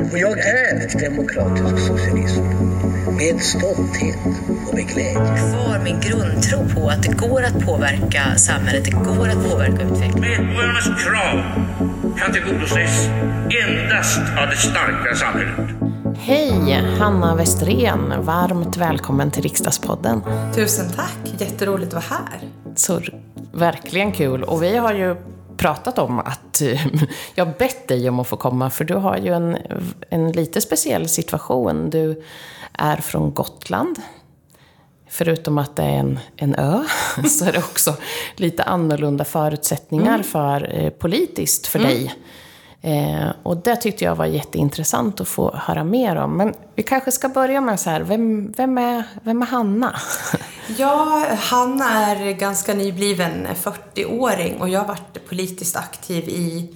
Och jag är demokratisk socialism. Med stolthet och med glädje. Kvar min grundtro på att det går att påverka samhället, det går att påverka utvecklingen. Medborgarnas krav kan tillgodoses endast av det starka samhället. Hej! Hanna Westerén. Varmt välkommen till Riksdagspodden. Tusen tack! Jätteroligt att vara här. Så verkligen kul. Och vi har ju pratat om att jag har bett dig om att få komma, för du har ju en, en lite speciell situation. Du är från Gotland. Förutom att det är en, en ö, så är det också lite annorlunda förutsättningar mm. för eh, politiskt för mm. dig. Eh, och det tyckte jag var jätteintressant att få höra mer om. Men vi kanske ska börja med så här, vem, vem, är, vem är Hanna? ja, Hanna är ganska nybliven 40-åring och jag har varit politiskt aktiv i,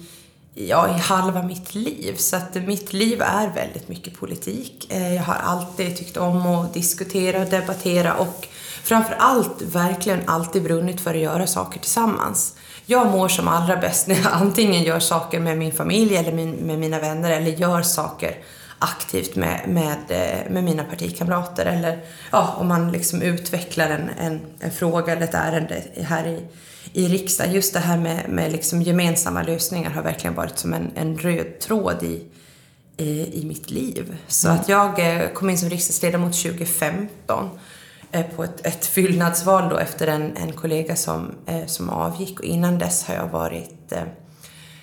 ja, i halva mitt liv. Så att mitt liv är väldigt mycket politik. Eh, jag har alltid tyckt om att diskutera och debattera och framför allt verkligen alltid brunnit för att göra saker tillsammans jag mår som allra bäst när jag antingen gör saker med min familj eller min, med mina vänner eller gör saker aktivt med, med, eh, med mina partikamrater. Eller ja, om man liksom utvecklar en, en, en fråga eller ett ärende här i, i riksdagen. Just det här med, med liksom gemensamma lösningar har verkligen varit som en, en röd tråd i, i, i mitt liv. Så mm. att jag eh, kom in som riksdagsledamot 2015 Eh, på ett, ett fyllnadsval då efter en, en kollega som, eh, som avgick och innan dess har jag varit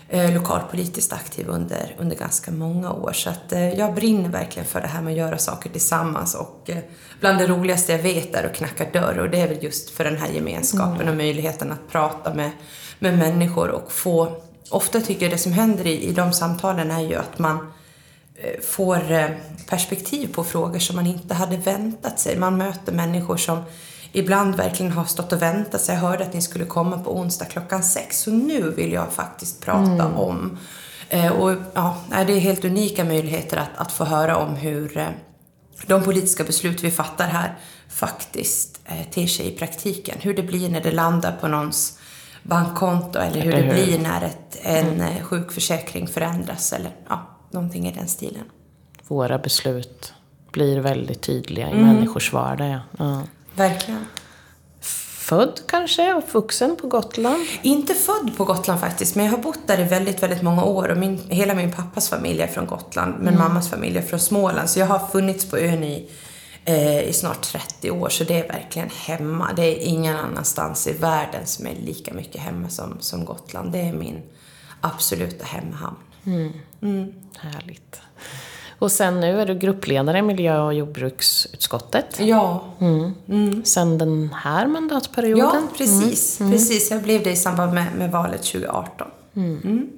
eh, lokalpolitiskt aktiv under, under ganska många år. Så att eh, jag brinner verkligen för det här med att göra saker tillsammans och eh, bland det roligaste jag vet är att knacka dörr och det är väl just för den här gemenskapen mm. och möjligheten att prata med, med människor och få Ofta tycker jag det som händer i, i de samtalen är ju att man Eh, får eh, perspektiv på frågor som man inte hade väntat sig. Man möter människor som ibland verkligen har stått och väntat sig. Jag hörde att ni skulle komma på onsdag klockan sex, så nu vill jag faktiskt prata mm. om. Eh, och ja, det är helt unika möjligheter att, att få höra om hur de politiska beslut vi fattar här faktiskt ter sig i praktiken. Hur det blir när det landar på någons bankkonto eller hur det blir när ett, en mm. sjukförsäkring förändras eller ja, någonting i den stilen. Våra beslut blir väldigt tydliga i mm. människors vardag. Ja. Verkligen. Född kanske, uppvuxen på Gotland? Inte född på Gotland faktiskt, men jag har bott där i väldigt, väldigt många år. Och min, hela min pappas familj är från Gotland, men mm. mammas familj är från Småland. Så jag har funnits på ön i, eh, i snart 30 år, så det är verkligen hemma. Det är ingen annanstans i världen som är lika mycket hemma som, som Gotland. Det är min absoluta hemmahamn. Mm. Mm. Härligt. Och sen nu är du gruppledare i miljö och jordbruksutskottet. Ja. Mm. Mm. Sen den här mandatperioden. Ja, precis. Mm. Precis. Jag blev det i samband med, med valet 2018. Mm. Mm.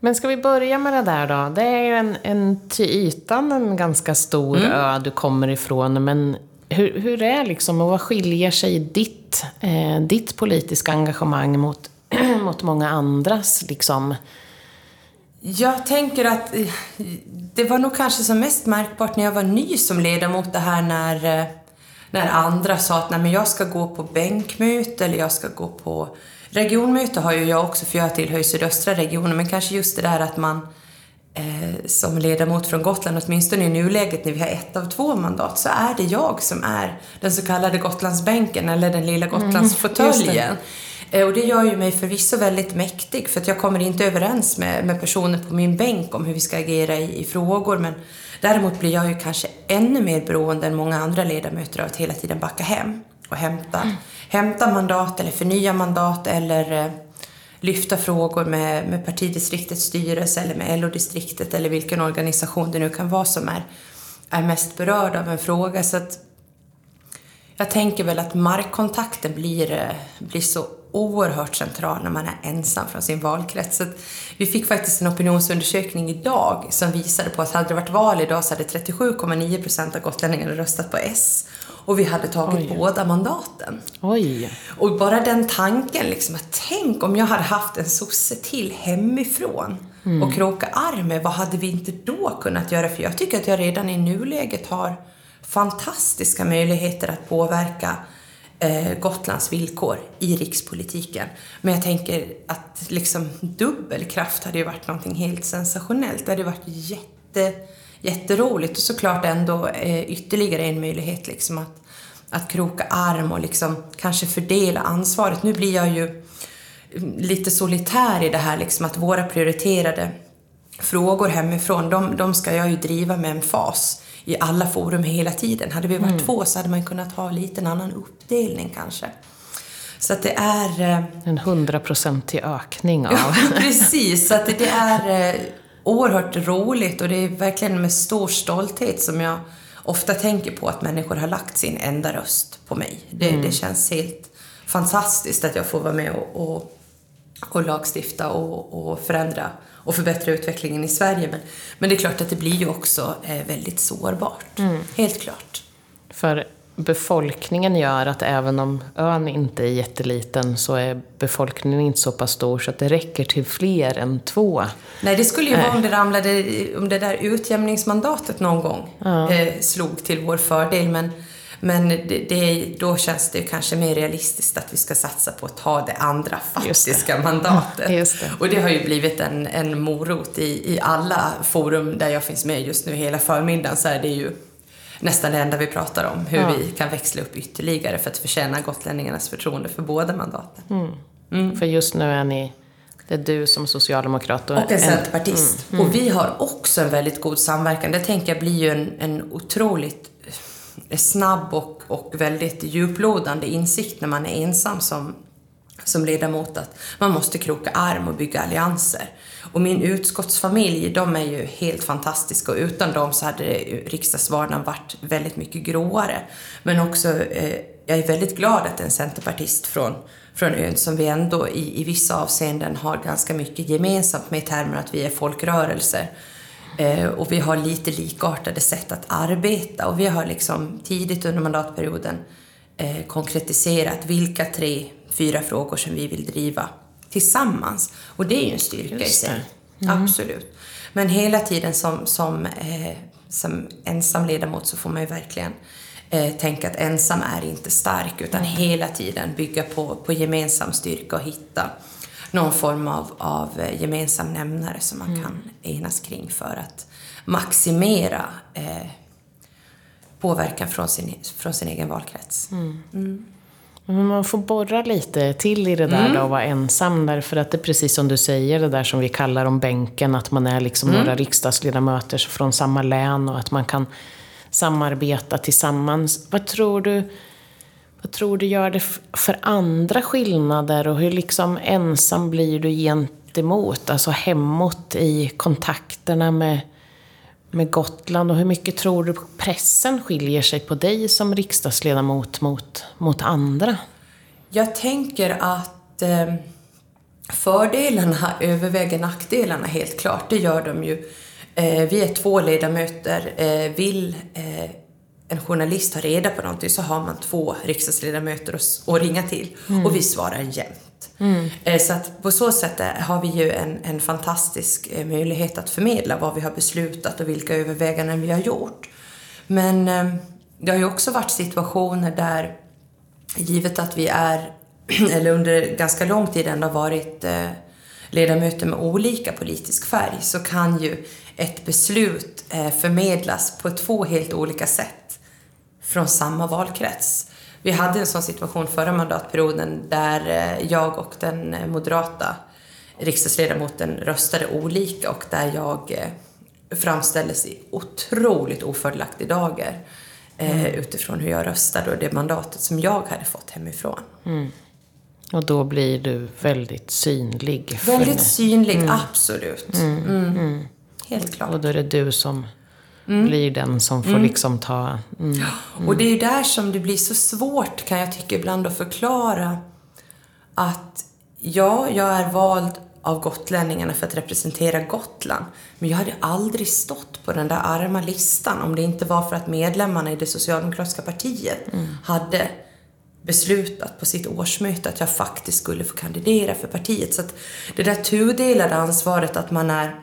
Men ska vi börja med det där då? Det är ju en, en till ytan en ganska stor mm. ö du kommer ifrån, men hur, hur är liksom, och vad skiljer sig ditt, eh, ditt politiska engagemang mot, mot många andras liksom? Jag tänker att eh, det var nog kanske som mest märkbart när jag var ny som ledamot det här när, eh, när andra sa att Nej, men jag ska gå på bänkmöte eller jag ska gå på regionmöte. Har ju jag också för jag tillhör sydöstra regionen. Men kanske just det där att man eh, som ledamot från Gotland, åtminstone i nuläget när vi har ett av två mandat, så är det jag som är den så kallade Gotlandsbänken eller den lilla mm, Gotlandsfåtöljen. Mm, och det gör ju mig förvisso väldigt mäktig för att jag kommer inte överens med, med personer på min bänk om hur vi ska agera i, i frågor. Men däremot blir jag ju kanske ännu mer beroende än många andra ledamöter av att hela tiden backa hem och hämta, mm. hämta mandat eller förnya mandat eller eh, lyfta frågor med, med partidistriktets styrelse eller med LO-distriktet eller vilken organisation det nu kan vara som är, är mest berörd av en fråga. Så att jag tänker väl att markkontakten blir, eh, blir så oerhört central när man är ensam från sin valkrets. Så vi fick faktiskt en opinionsundersökning idag som visade på att hade det varit val idag så hade 37,9 procent av gotlänningarna röstat på S och vi hade tagit Oj. båda mandaten. Oj. Och bara den tanken, liksom, att tänk om jag hade haft en sosse till hemifrån mm. och kroka arm med, vad hade vi inte då kunnat göra? För jag tycker att jag redan i nuläget har fantastiska möjligheter att påverka Eh, Gotlands villkor i rikspolitiken. Men jag tänker att liksom dubbelkraft hade ju varit någonting helt sensationellt. Det hade varit jätte jätteroligt och såklart ändå eh, ytterligare en möjlighet liksom att, att kroka arm och liksom kanske fördela ansvaret. Nu blir jag ju mm, lite solitär i det här liksom att våra prioriterade frågor hemifrån, de, de ska jag ju driva med en fas i alla forum hela tiden. Hade vi varit mm. två så hade man kunnat ha lite en annan uppdelning kanske. Så att det är... Eh, en hundraprocentig ökning av... Ja, precis. Så att det är eh, oerhört roligt och det är verkligen med stor stolthet som jag ofta tänker på att människor har lagt sin enda röst på mig. Det, mm. det känns helt fantastiskt att jag får vara med och, och, och lagstifta och, och förändra och förbättra utvecklingen i Sverige. Men, men det är klart att det blir ju också eh, väldigt sårbart. Mm. Helt klart. För befolkningen gör att även om ön inte är jätteliten så är befolkningen inte så pass stor så att det räcker till fler än två. Nej, det skulle ju vara om det ramlade, om det där utjämningsmandatet någon gång ja. eh, slog till vår fördel. Men men det, det, då känns det kanske mer realistiskt att vi ska satsa på att ta det andra faktiska det. mandatet. Det. Och det har ju blivit en, en morot i, i alla forum där jag finns med just nu hela förmiddagen så är det ju nästan det enda vi pratar om. Hur ja. vi kan växla upp ytterligare för att förtjäna gotlänningarnas förtroende för båda mandaten. Mm. Mm. För just nu är ni det är du som socialdemokrat och, och en centerpartist. Mm, mm. Och vi har också en väldigt god samverkan. Det tänker jag blir ju en, en otroligt snabb och, och väldigt djuplodande insikt när man är ensam som, som ledamot att man måste kroka arm och bygga allianser. Och min utskottsfamilj, de är ju helt fantastiska och utan dem så hade riksdagsvardagen varit väldigt mycket gråare. Men också, eh, jag är väldigt glad att en centerpartist från, från ön som vi ändå i, i vissa avseenden har ganska mycket gemensamt med i termer att vi är folkrörelser Eh, och vi har lite likartade sätt att arbeta och vi har liksom tidigt under mandatperioden eh, konkretiserat vilka tre, fyra frågor som vi vill driva tillsammans. Och det är ju en styrka i sig. Mm. Absolut. Men hela tiden som, som, eh, som ensam ledamot så får man ju verkligen eh, tänka att ensam är inte stark utan hela tiden bygga på, på gemensam styrka och hitta någon form av, av eh, gemensam nämnare som man mm. kan enas kring för att maximera eh, påverkan från sin, från sin egen valkrets. Mm. Mm. Men man får borra lite till i det där mm. då, att vara ensam. Därför att det är precis som du säger, det där som vi kallar om bänken. Att man är liksom mm. några riksdagsledamöter från samma län och att man kan samarbeta tillsammans. Vad tror du vad tror du gör det för andra skillnader och hur liksom ensam blir du gentemot, alltså hemåt i kontakterna med, med Gotland och hur mycket tror du pressen skiljer sig på dig som riksdagsledamot mot, mot andra? Jag tänker att eh, fördelarna överväger nackdelarna helt klart, det gör de ju. Eh, vi är två ledamöter. Eh, vill eh, en journalist har reda på någonting så har man två riksdagsledamöter att, att ringa till mm. och vi svarar jämt. Mm. Eh, så att på så sätt har vi ju en, en fantastisk eh, möjlighet att förmedla vad vi har beslutat och vilka överväganden vi har gjort. Men eh, det har ju också varit situationer där, givet att vi är, eller under ganska lång tid ändå varit ledamöter med olika politisk färg, så kan ju ett beslut förmedlas på två helt olika sätt från samma valkrets. Vi hade en sån situation förra mandatperioden där eh, jag och den moderata riksdagsledamoten röstade olika och där jag eh, framställdes i otroligt ofördelaktig dager eh, mm. utifrån hur jag röstade och det mandatet som jag hade fått hemifrån. Mm. Och då blir du väldigt synlig. Väldigt synlig, mm. absolut. Mm. Mm. Helt klart. Och då är det du som mm. blir den som får mm. liksom ta... Mm. Och det är ju där som det blir så svårt, kan jag tycka ibland, att förklara att ja, jag är vald av gotlänningarna för att representera Gotland. Men jag hade aldrig stått på den där arma listan om det inte var för att medlemmarna i det socialdemokratiska partiet mm. hade beslutat på sitt årsmöte att jag faktiskt skulle få kandidera för partiet. Så att det där tudelade ansvaret att man är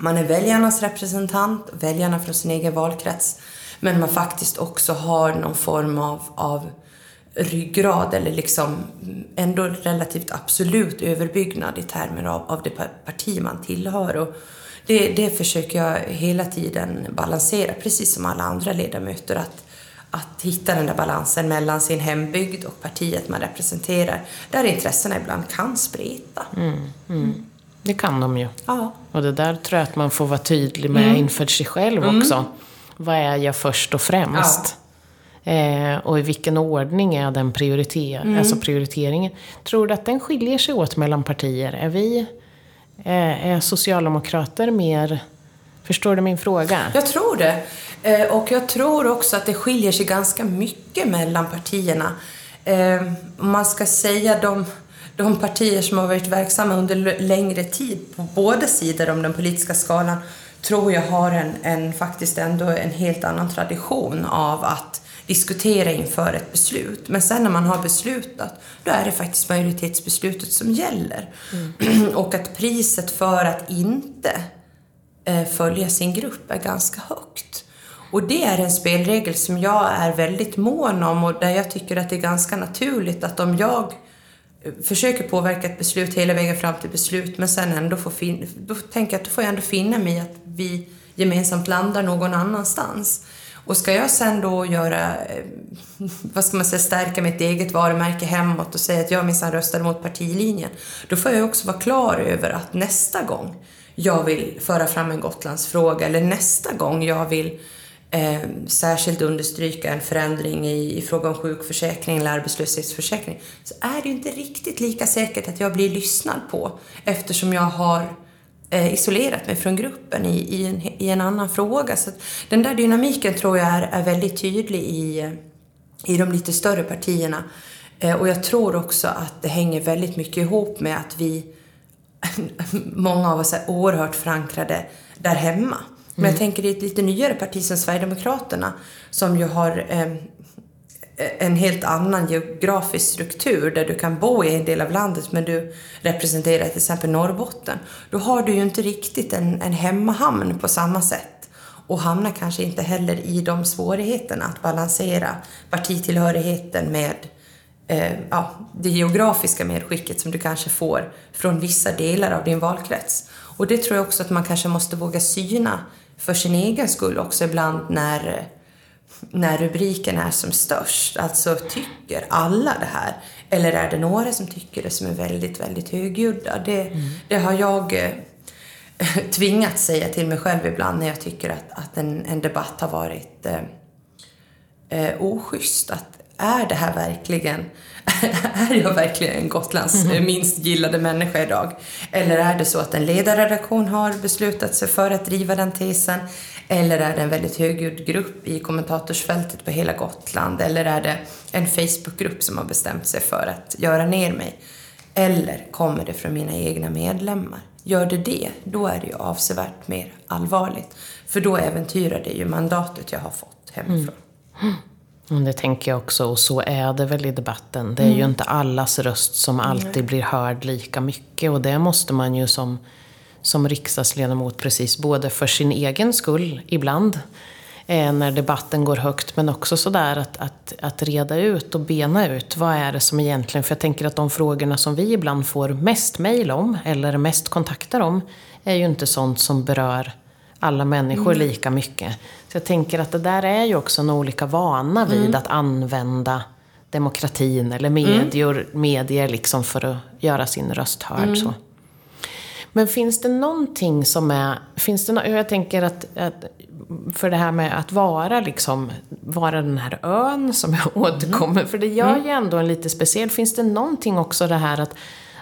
man är väljarnas representant, väljarna från sin egen valkrets, men man faktiskt också har någon form av, av ryggrad eller liksom ändå relativt absolut överbyggnad i termer av, av det parti man tillhör. Och det, det försöker jag hela tiden balansera, precis som alla andra ledamöter. Att, att hitta den där balansen mellan sin hembygd och partiet man representerar. Där intressena ibland kan spreta. Mm, mm. Det kan de ju. Ja. Och det där tror jag att man får vara tydlig med mm. inför sig själv mm. också. Vad är jag först och främst? Ja. Eh, och i vilken ordning är den prioriter mm. alltså prioriteringen? Tror du att den skiljer sig åt mellan partier? Är vi eh, är socialdemokrater mer... Förstår du min fråga? Jag tror det. Eh, och jag tror också att det skiljer sig ganska mycket mellan partierna. Eh, om man ska säga de de partier som har varit verksamma under längre tid på båda sidor om den politiska skalan tror jag har en, en faktiskt ändå en helt annan tradition av att diskutera inför ett beslut. Men sen när man har beslutat, då är det faktiskt majoritetsbeslutet som gäller. Mm. Och att priset för att inte eh, följa sin grupp är ganska högt. Och det är en spelregel som jag är väldigt mån om och där jag tycker att det är ganska naturligt att om jag försöker påverka ett beslut hela vägen fram till beslut men sen ändå får fin- då tänker jag att då får jag ändå finna mig i att vi gemensamt landar någon annanstans. Och ska jag sen då göra, eh, vad ska man säga, stärka mitt eget varumärke hemåt och säga att jag minsann röstade mot partilinjen, då får jag också vara klar över att nästa gång jag vill föra fram en Gotlandsfråga eller nästa gång jag vill eh, särskilt understryka en förändring i, i fråga om sjukförsäkring eller arbetslöshetsförsäkring så är det ju inte riktigt lika säkert att jag blir lyssnad på eftersom jag har eh, isolerat mig från gruppen i, i, en, i en annan fråga. Så den där dynamiken tror jag är, är väldigt tydlig i, i de lite större partierna. Eh, och jag tror också att det hänger väldigt mycket ihop med att vi, många av oss är oerhört förankrade där hemma. Men jag mm. tänker i ett lite nyare parti som Sverigedemokraterna som ju har eh, en helt annan geografisk struktur där du kan bo i en del av landet men du representerar till exempel Norrbotten. Då har du ju inte riktigt en, en hemmahamn på samma sätt och hamnar kanske inte heller i de svårigheterna att balansera partitillhörigheten med eh, ja, det geografiska medskicket som du kanske får från vissa delar av din valkrets. Och det tror jag också att man kanske måste våga syna för sin egen skull också ibland när, när rubriken är som störst. Alltså, tycker alla det här? Eller är det några som tycker det som är väldigt, väldigt högljudda? Det, mm. det har jag eh, tvingat tvingats säga till mig själv ibland när jag tycker att, att en, en debatt har varit eh, eh, oschysst. Att är det här verkligen är jag verkligen Gotlands mm. minst gillade människa idag? Eller är det så att en ledarredaktion har beslutat sig för att driva den tesen? Eller är det en väldigt högljudd grupp i kommentatorsfältet på hela Gotland? Eller är det en Facebookgrupp som har bestämt sig för att göra ner mig? Eller kommer det från mina egna medlemmar? Gör det det, då är det ju avsevärt mer allvarligt. För då äventyrar det ju mandatet jag har fått hemifrån. Mm. Det tänker jag också, och så är det väl i debatten. Det är mm. ju inte allas röst som alltid blir hörd lika mycket och det måste man ju som, som riksdagsledamot precis, både för sin egen skull ibland, eh, när debatten går högt, men också sådär att, att, att reda ut och bena ut vad är det som egentligen, för jag tänker att de frågorna som vi ibland får mest mejl om, eller mest kontakter om, är ju inte sånt som berör alla människor mm. lika mycket. Så jag tänker att det där är ju också en olika vana vid mm. att använda demokratin eller medier, mm. medier liksom för att göra sin röst hörd. Mm. Så. Men finns det någonting som är... Finns det no jag tänker att, att, för det här med att vara liksom, vara den här ön som jag återkommer, för det gör mm. ju ändå en lite speciell. Finns det någonting också det här att,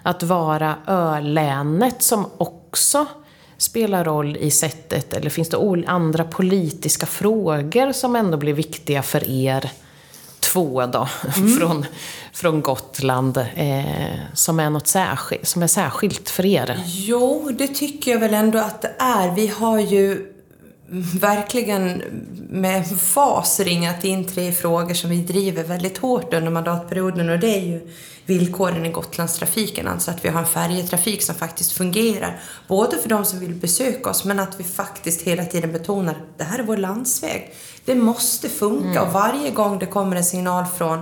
att vara ölänet som också spelar roll i sättet? Eller finns det andra politiska frågor som ändå blir viktiga för er två då, mm. från, från Gotland, eh, som, är något särskilt, som är särskilt för er? Jo, det tycker jag väl ändå att det är. Vi har ju verkligen med fas ringat in tre frågor som vi driver väldigt hårt under mandatperioden och det är ju villkoren i Gotlandstrafiken, alltså att vi har en färjetrafik som faktiskt fungerar, både för de som vill besöka oss men att vi faktiskt hela tiden betonar att det här är vår landsväg. Det måste funka mm. och varje gång det kommer en signal från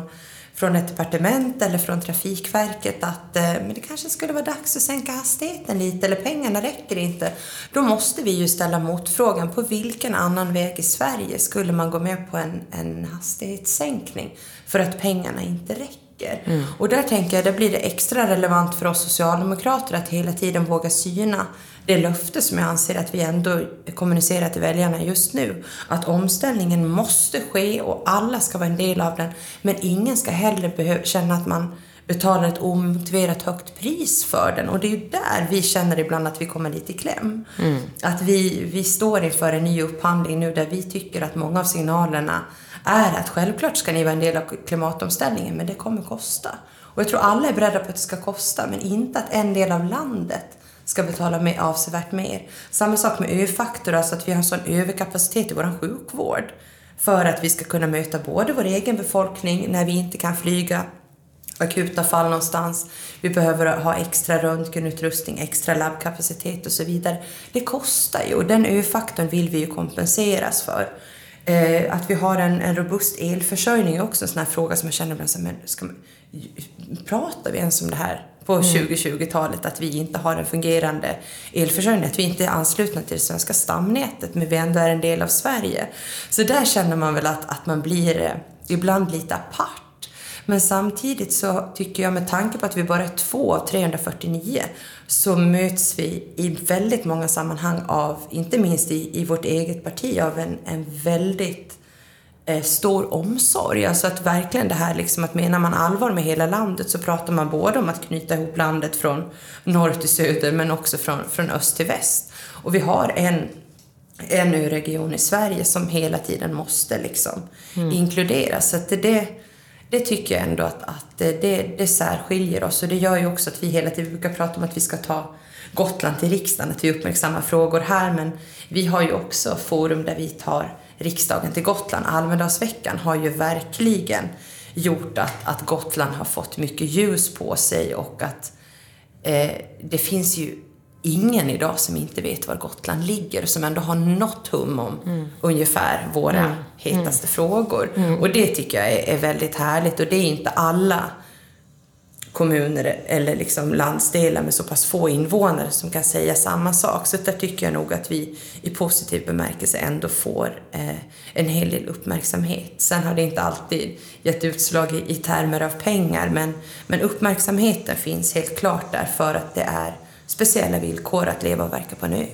från ett departement eller från Trafikverket att eh, men det kanske skulle vara dags att sänka hastigheten lite eller pengarna räcker inte. Då måste vi ju ställa motfrågan på vilken annan väg i Sverige skulle man gå med på en, en hastighetssänkning för att pengarna inte räcker. Mm. Och där tänker jag, där blir det extra relevant för oss socialdemokrater att hela tiden våga syna det löfte som jag anser att vi ändå kommunicerar till väljarna just nu. Att omställningen måste ske och alla ska vara en del av den. Men ingen ska heller känna att man betalar ett omotiverat högt pris för den. Och det är ju där vi känner ibland att vi kommer lite i kläm. Mm. Att vi, vi står inför en ny upphandling nu där vi tycker att många av signalerna är att självklart ska ni vara en del av klimatomställningen, men det kommer kosta. Och jag tror alla är beredda på att det ska kosta, men inte att en del av landet ska betala med avsevärt mer. Samma sak med ö-faktor, alltså att vi har en sån överkapacitet i vår sjukvård för att vi ska kunna möta både vår egen befolkning när vi inte kan flyga akuta fall någonstans. Vi behöver ha extra röntgenutrustning, extra labbkapacitet och så vidare. Det kostar ju och den ö-faktorn vill vi ju kompenseras för. Eh, att vi har en, en robust elförsörjning är också en sån här fråga som jag känner ibland, men ska man, pratar vi ens om det här på mm. 2020-talet? Att vi inte har en fungerande elförsörjning, att vi inte är anslutna till det svenska stamnätet, men vi ändå är en del av Sverige. Så där känner man väl att, att man blir eh, ibland lite apart. Men samtidigt så tycker jag med tanke på att vi bara är två av 349 så möts vi i väldigt många sammanhang av, inte minst i, i vårt eget parti, av en, en väldigt eh, stor omsorg. Alltså att verkligen det här liksom att menar man allvar med hela landet så pratar man både om att knyta ihop landet från norr till söder men också från, från öst till väst. Och vi har en en region i Sverige som hela tiden måste liksom mm. inkluderas. Så att det, det tycker jag ändå att, att det, det särskiljer oss och det gör ju också att vi hela tiden brukar prata om att vi ska ta Gotland till riksdagen, att vi uppmärksammar frågor här men vi har ju också forum där vi tar riksdagen till Gotland. Almedalsveckan har ju verkligen gjort att, att Gotland har fått mycket ljus på sig och att eh, det finns ju ingen idag som inte vet var Gotland ligger och som ändå har något hum om mm. ungefär våra mm. hetaste mm. frågor. Mm. Och det tycker jag är, är, väldigt härligt och det är inte alla kommuner eller liksom landsdelar med så pass få invånare som kan säga samma sak. Så där tycker jag nog att vi i positiv bemärkelse ändå får eh, en hel del uppmärksamhet. Sen har det inte alltid gett utslag i, i termer av pengar men, men uppmärksamheten finns helt klart där för att det är speciella villkor att leva och verka på en ö.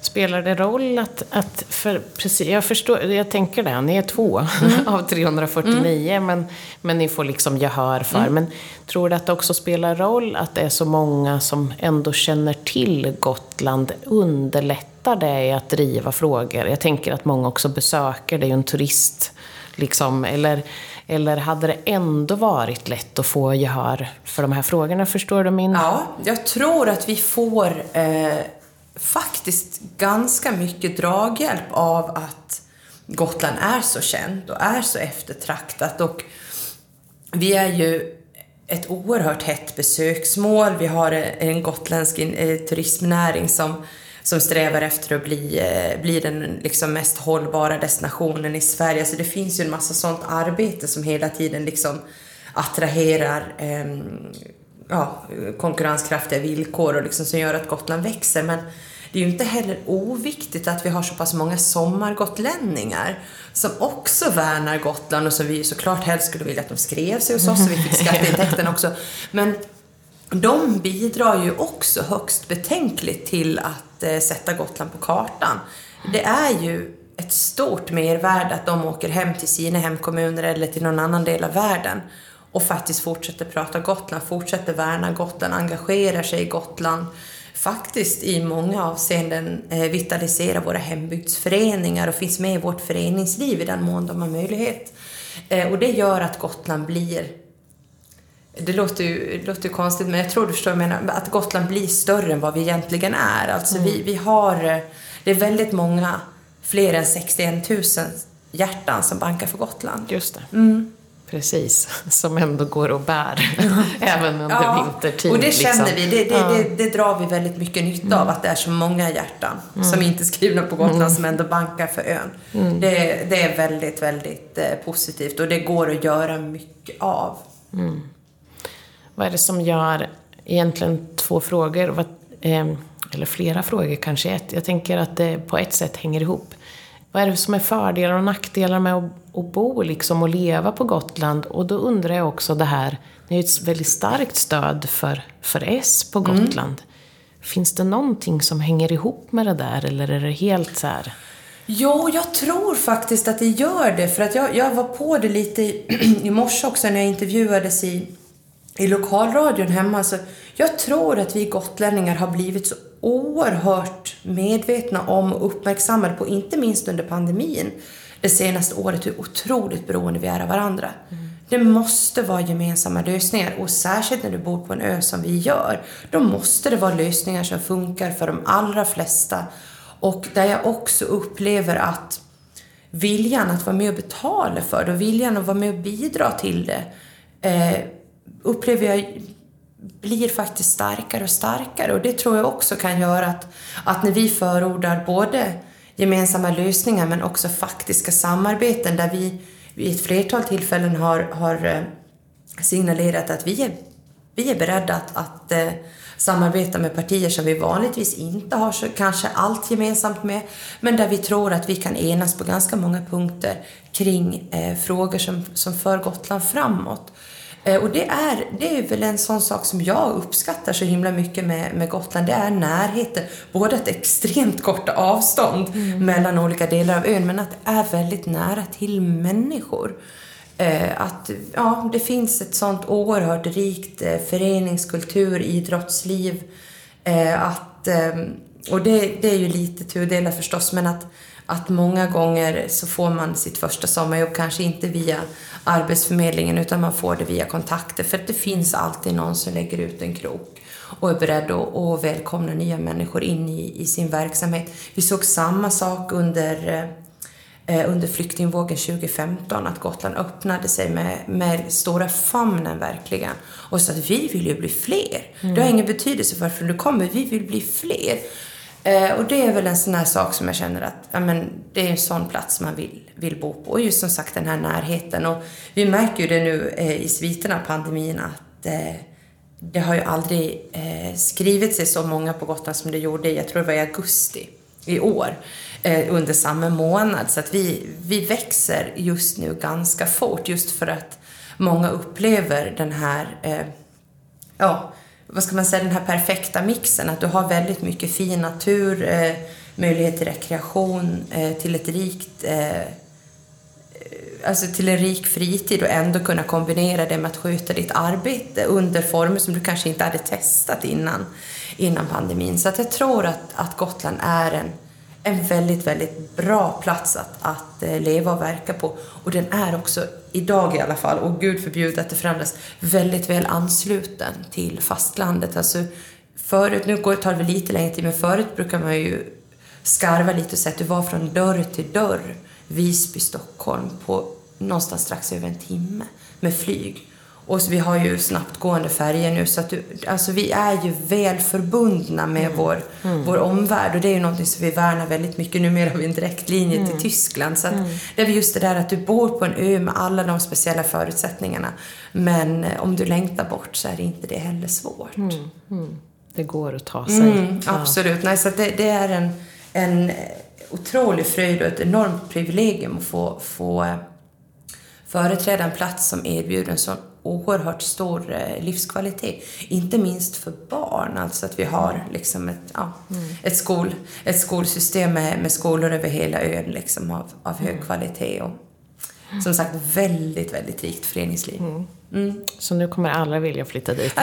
Spelar det roll att, att för, precis, jag förstår, jag tänker det, ni är två mm. av 349 mm. men, men ni får liksom gehör för. Mm. Men tror du att det också spelar roll att det är så många som ändå känner till Gotland? Underlättar det att driva frågor? Jag tänker att många också besöker, det är ju en turist, liksom, eller eller hade det ändå varit lätt att få gehör för de här frågorna? Förstår du min... Ja, jag tror att vi får eh, faktiskt ganska mycket draghjälp av att Gotland är så känt och är så eftertraktat. Och vi är ju ett oerhört hett besöksmål. Vi har en gotländsk eh, turismnäring som som strävar efter att bli, eh, bli den liksom mest hållbara destinationen i Sverige. Så det finns ju en massa sånt arbete som hela tiden liksom attraherar eh, ja, konkurrenskraftiga villkor och liksom som gör att Gotland växer. Men det är ju inte heller oviktigt att vi har så pass många sommargotlänningar som också värnar Gotland och som vi såklart helst skulle vilja att de skrev sig hos oss så vi fick skatteintäkten också. Men de bidrar ju också högst betänkligt till att eh, sätta Gotland på kartan. Det är ju ett stort mervärde att de åker hem till sina hemkommuner eller till någon annan del av världen och faktiskt fortsätter prata Gotland, fortsätter värna Gotland, engagerar sig i Gotland, faktiskt i många avseenden eh, vitaliserar våra hembygdsföreningar och finns med i vårt föreningsliv i den mån de har möjlighet. Eh, och det gör att Gotland blir det låter ju, låter ju konstigt, men jag tror du förstår vad jag menar. Att Gotland blir större än vad vi egentligen är. Alltså mm. vi, vi har, det är väldigt många, fler än 61 000 hjärtan som bankar för Gotland. Just det. Mm. Precis, som ändå går och bär även under vintertid. och det känner liksom. vi. Det, det, Ja. Mm. det, det drar vi väldigt mycket nytta av, att det är så många hjärtan som inte är skrivna på Gotland som ändå bankar för ön. Mm. Det, det är väldigt, väldigt eh, positivt och det går att göra mycket av. Vad är det som gör, egentligen två frågor, vad, eh, eller flera frågor kanske ett. Jag tänker att det på ett sätt hänger ihop. Vad är det som är fördelar och nackdelar med att, att bo liksom och leva på Gotland? Och då undrar jag också det här, ni har ju ett väldigt starkt stöd för, för S på Gotland. Finns det någonting som hänger ihop med det där eller är det helt så här? Jo, jag tror faktiskt att det gör det. För att jag, jag var på det lite i, i morse också när jag intervjuades i, i lokalradion hemma. Så jag tror att vi gotlänningar har blivit så oerhört medvetna om och uppmärksammade på, inte minst under pandemin, det senaste året, hur otroligt beroende vi är av varandra. Det måste vara gemensamma lösningar och särskilt när du bor på en ö som vi gör, då måste det vara lösningar som funkar för de allra flesta och där jag också upplever att viljan att vara med och betala för det och viljan att vara med och bidra till det eh, upplever jag blir faktiskt starkare och starkare och det tror jag också kan göra att, att när vi förordar både gemensamma lösningar men också faktiska samarbeten där vi vid ett flertal tillfällen har, har eh, signalerat att vi är, vi är beredda att, att eh, samarbeta med partier som vi vanligtvis inte har så kanske allt gemensamt med, men där vi tror att vi kan enas på ganska många punkter kring eh, frågor som, som för Gotland framåt. Eh, och det är, det är väl en sån sak som jag uppskattar så himla mycket med, med Gotland, det är närheten. Både ett extremt korta avstånd mellan olika delar av ön, men att det är väldigt nära till människor. Eh, att ja, det finns ett sånt oerhört rikt eh, föreningskultur, idrottsliv. Att, eh, och det, det är ju lite tudelat förstås, men att, att många gånger så får man sitt första sommarjobb kanske inte via Arbetsförmedlingen utan man får det via kontakter för att det finns alltid någon som lägger ut en krok och är beredd att, att välkomna nya människor in i, i sin verksamhet. Vi såg samma sak under eh, under flyktingvågen 2015 att Gotland öppnade sig med, med stora famnen verkligen och sa att vi vill ju bli fler. Det har ingen betydelse varför du kommer, vi vill bli fler. Eh, och det är väl en sån här sak som jag känner att ja, men det är en sån plats man vill, vill bo på. Och just som sagt den här närheten. Och vi märker ju det nu eh, i sviterna av pandemin att eh, det har ju aldrig eh, skrivit sig så många på Gotland som det gjorde, jag tror det var i augusti i år, eh, under samma månad. Så att vi, vi växer just nu ganska fort, just för att många upplever den här, eh, ja, vad ska man säga, den här perfekta mixen. Att du har väldigt mycket fin natur, eh, möjlighet till rekreation, eh, till ett rikt eh, alltså till en rik fritid och ändå kunna kombinera det med att sköta ditt arbete under former som du kanske inte hade testat innan, innan pandemin. Så att jag tror att, att Gotland är en, en väldigt, väldigt bra plats att, att eh, leva och verka på. Och den är också, idag i alla fall, och gud förbjude att det förändras, väldigt väl ansluten till fastlandet. Alltså, förut, nu går, tar det lite längre tid, men förut brukar man ju skarva lite och säga att du var från dörr till dörr Visby, Stockholm på någonstans strax över en timme med flyg. Och vi har ju snabbtgående färger nu så att du, alltså vi är ju väl förbundna med vår, vår omvärld och det är ju någonting som vi värnar väldigt mycket. Numera har vi en direktlinje till Tyskland så att det är just det där att du bor på en ö med alla de speciella förutsättningarna men eh, om du längtar bort så är det inte det heller svårt. Det går att ta sig. Mm, Ja. absolut. Nej, så det, det är en, en otrolig fröjd och ett enormt privilegium att få, få eh, företräda en plats som erbjuder en sån oerhört stor eh, livskvalitet. Inte minst för barn, alltså att vi har liksom ett, ja, ett, skol, ett skolsystem med, med skolor över hela ön liksom av, av hög kvalitet och som sagt väldigt, väldigt rikt föreningsliv. Så nu kommer alla vilja flytta dit. Ja,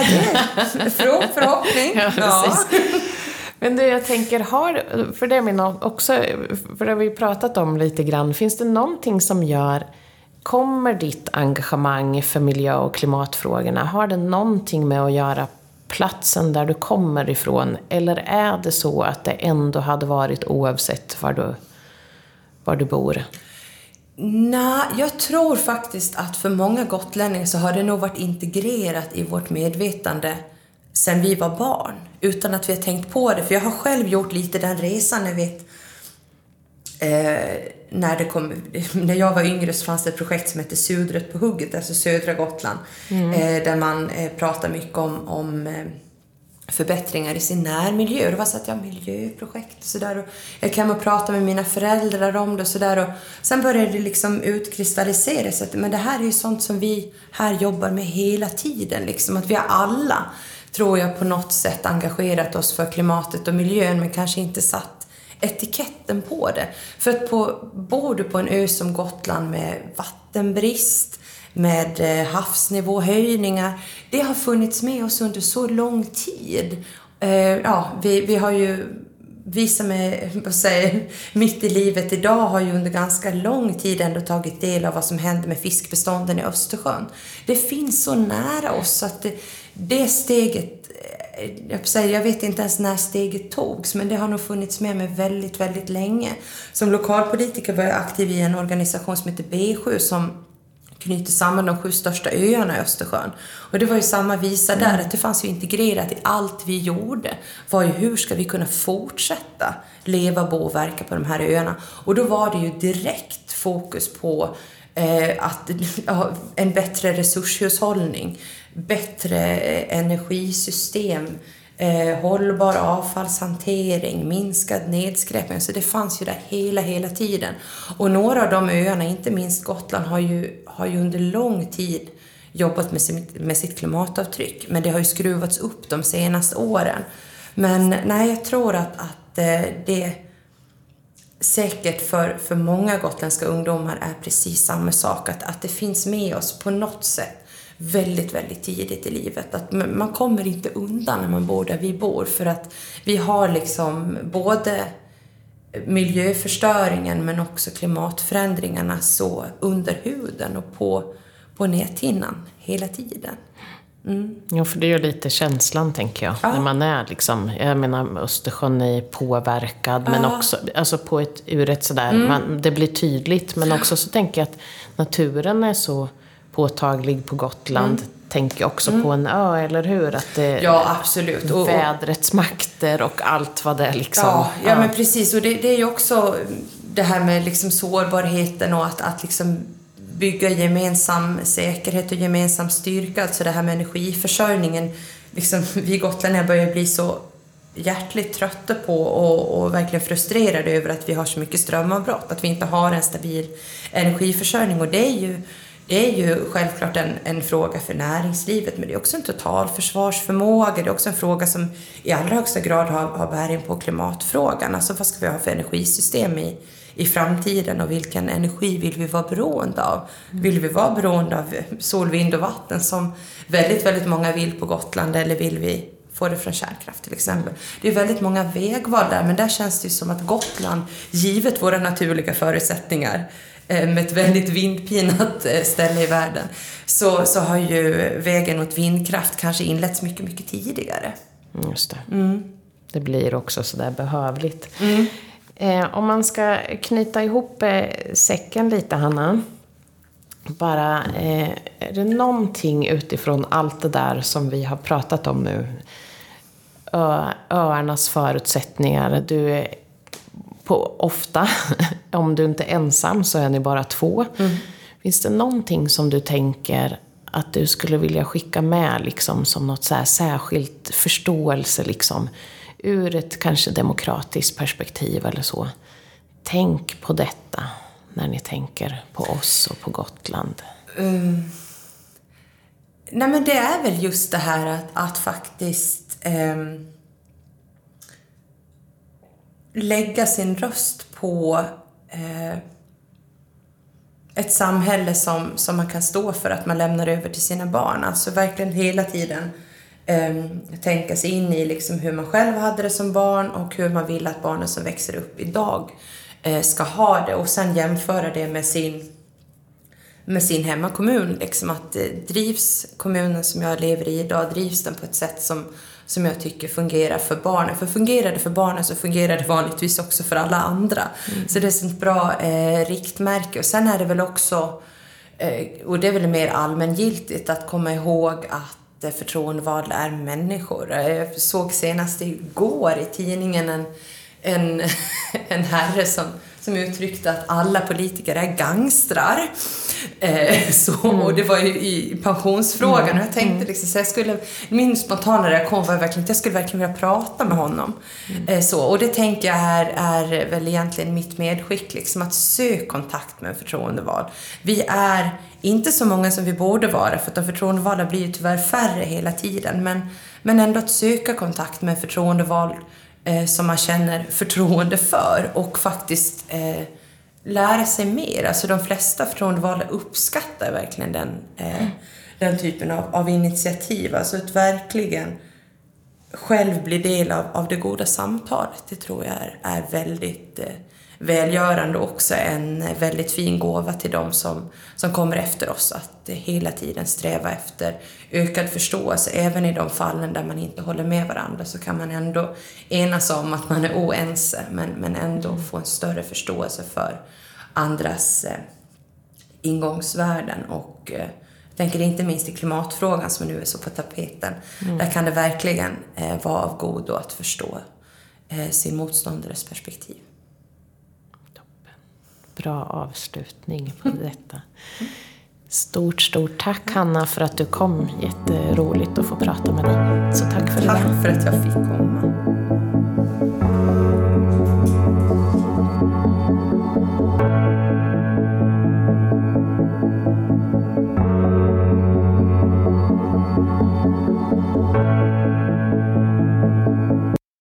det är förhoppning. Ja. Men du, jag tänker, har, för det är min också, för det har vi pratat om lite grann, finns det någonting som gör, kommer ditt engagemang för miljö och klimatfrågorna, har det någonting med att göra platsen där du kommer ifrån, eller är det så att det ändå hade varit oavsett var du, var du bor? Nej, jag tror faktiskt att för många gotlänningar så har det nog varit integrerat i vårt medvetande sen vi var barn, utan att vi har tänkt på det. För jag har själv gjort lite den resan, jag vet, eh, när, det kom, när jag var yngre så fanns det ett projekt som hette Sudret på hugget, alltså södra Gotland, eh, där man eh, pratar mycket om, om eh, förbättringar i sin närmiljö. Det var så att jag miljöprojekt och sådär. Jag kan och prata med mina föräldrar om det och sådär. Sen började det liksom utkristallisera sig. Men det här är ju sånt som vi här jobbar med hela tiden. Liksom. Att vi har alla, tror jag, på något sätt engagerat oss för klimatet och miljön men kanske inte satt etiketten på det. För att på, bor du på en ö som Gotland med vattenbrist, med eh, havsnivåhöjningar. Det har funnits med oss under så lång tid. Eh, ja, vi, vi har ju vi som är vad säger, mitt i livet idag har ju under ganska lång tid ändå tagit del av vad som händer med fiskbestånden i Östersjön. Det finns så nära oss att det, det steget, jag, säga, jag vet inte ens när steget togs, men det har nog funnits med mig väldigt, väldigt länge. Som lokalpolitiker var jag aktiv i en organisation som heter B7 som knyter samman de sju största öarna i Östersjön. Och det var ju samma visa där, mm. att det fanns ju integrerat i allt vi gjorde. var ju hur ska vi kunna fortsätta leva, bo och verka på de här öarna? Och då var det ju direkt fokus på eh, att, en bättre resurshushållning, bättre energisystem, eh, hållbar avfallshantering, minskad nedskräpning. Så det fanns ju där hela, hela tiden. Och några av de öarna, inte minst Gotland, har ju, har ju under lång tid jobbat med sitt, med sitt klimatavtryck. Men det har ju skruvats upp de senaste åren. Men nej, jag tror att, att eh, det säkert för, för många gotländska ungdomar är precis samma sak. Att, att det finns med oss på något sätt väldigt, väldigt tidigt i livet. Att man kommer inte undan när man bor där vi bor för att vi har liksom både miljöförstöringen men också klimatförändringarna så under huden och på, på näthinnan hela tiden. Mm. Ja, för det är ju lite känslan, tänker jag. Ja. När man är liksom, jag menar Östersjön är påverkad, ja. men också alltså på ett, ur ett sådär, mm. man, det blir tydligt. Men också så tänker jag att naturen är så påtaglig på Gotland. Mm. Tänker också mm. på en ö, eller hur? Att det, ja, absolut. Och, vädrets makter och allt vad det är liksom. Ja, ja, ja. men precis. Och det, det är ju också det här med liksom sårbarheten och att, att liksom bygga gemensam säkerhet och gemensam styrka. Alltså det här med energiförsörjningen. Liksom, vi gotlänningar börjar bli så hjärtligt trötta på och, och, verkligen frustrerade över att vi har så mycket strömavbrott, att vi inte har en stabil energiförsörjning. Och det är ju det är ju självklart en, en fråga för näringslivet, men det är också en totalförsvarsförmåga. Det är också en fråga som i allra högsta grad har, har bäring på klimatfrågan. Alltså vad ska vi ha för energisystem i, i framtiden och vilken energi vill vi vara beroende av? Vill vi vara beroende av sol, vind och vatten som väldigt, väldigt många vill på Gotland eller vill vi få det från kärnkraft till exempel. Det är väldigt många vägval där, men där känns det ju som att Gotland, givet våra naturliga förutsättningar, med ett väldigt vindpinat eh, ställe i världen, så, så har ju vägen mot vindkraft kanske inletts mycket, mycket tidigare. Mm, just det. Mm. Det blir också sådär behövligt. Mm. Eh, om man ska knyta ihop eh, säcken lite, Hanna. Bara, eh, är det någonting utifrån allt det där som vi har pratat om nu? Ö, öarnas förutsättningar. Du på, ofta, om du inte är ensam så är ni bara två. Mm. Finns det någonting som du tänker att du skulle vilja skicka med liksom, som något så särskilt förståelse liksom, ur ett kanske demokratiskt perspektiv eller så? Tänk på detta när ni tänker på oss och på Gotland. Um, nej men det är väl just det här att, att faktiskt um lägga sin röst på eh, ett samhälle som, som man kan stå för att man lämnar över till sina barn. Alltså verkligen hela tiden eh, tänka sig in i liksom hur man själv hade det som barn och hur man vill att barnen som växer upp idag eh, ska ha det och sen jämföra det med sin med sin hemmakommun. Liksom att eh, drivs kommunen som jag lever i idag, drivs den på ett sätt som som jag tycker fungerar för barnen. För fungerar det för barnen så fungerar det vanligtvis också för alla andra. Mm. Så det är ett sånt bra eh, riktmärke. Och sen är det väl också, eh, och det är väl mer allmängiltigt, att komma ihåg att eh, förtroendevalda är människor. Jag såg senast igår i tidningen en, en, en herre som som uttryckte att alla politiker är gangstrar. Eh, så, mm. Och det var ju i pensionsfrågan mm. och jag tänkte mm. liksom så jag skulle, min spontana reaktion var verkligen att jag skulle verkligen vilja prata med honom. Mm. Eh, så, och det tänker jag är, är väl egentligen mitt medskick, liksom att sök kontakt med en förtroendevald. Vi är inte så många som vi borde vara, för att de förtroendevalda blir ju tyvärr färre hela tiden, men, men ändå att söka kontakt med en förtroendevald eh, som man känner förtroende för och faktiskt eh, lära sig mer. Alltså de flesta förtroendevalda uppskattar verkligen den, eh, mm. den typen av, av initiativ. Alltså att verkligen själv bli del av, av det goda samtalet. Det tror jag är, är väldigt eh, välgörande och också en väldigt fin gåva till de som, som kommer efter oss. Att hela tiden sträva efter ökad förståelse. Även i de fallen där man inte håller med varandra så kan man ändå enas om att man är oense men, men ändå få en större förståelse för andras eh, ingångsvärden. Och eh, jag tänker inte minst i klimatfrågan som nu är så på tapeten. Mm. Där kan det verkligen eh, vara av godo att förstå eh, sin motståndares perspektiv bra avslutning på detta. Stort, stort tack Hanna för att du kom. Jätteroligt att få prata med dig. Så tack för det. Tack för att jag fick komma.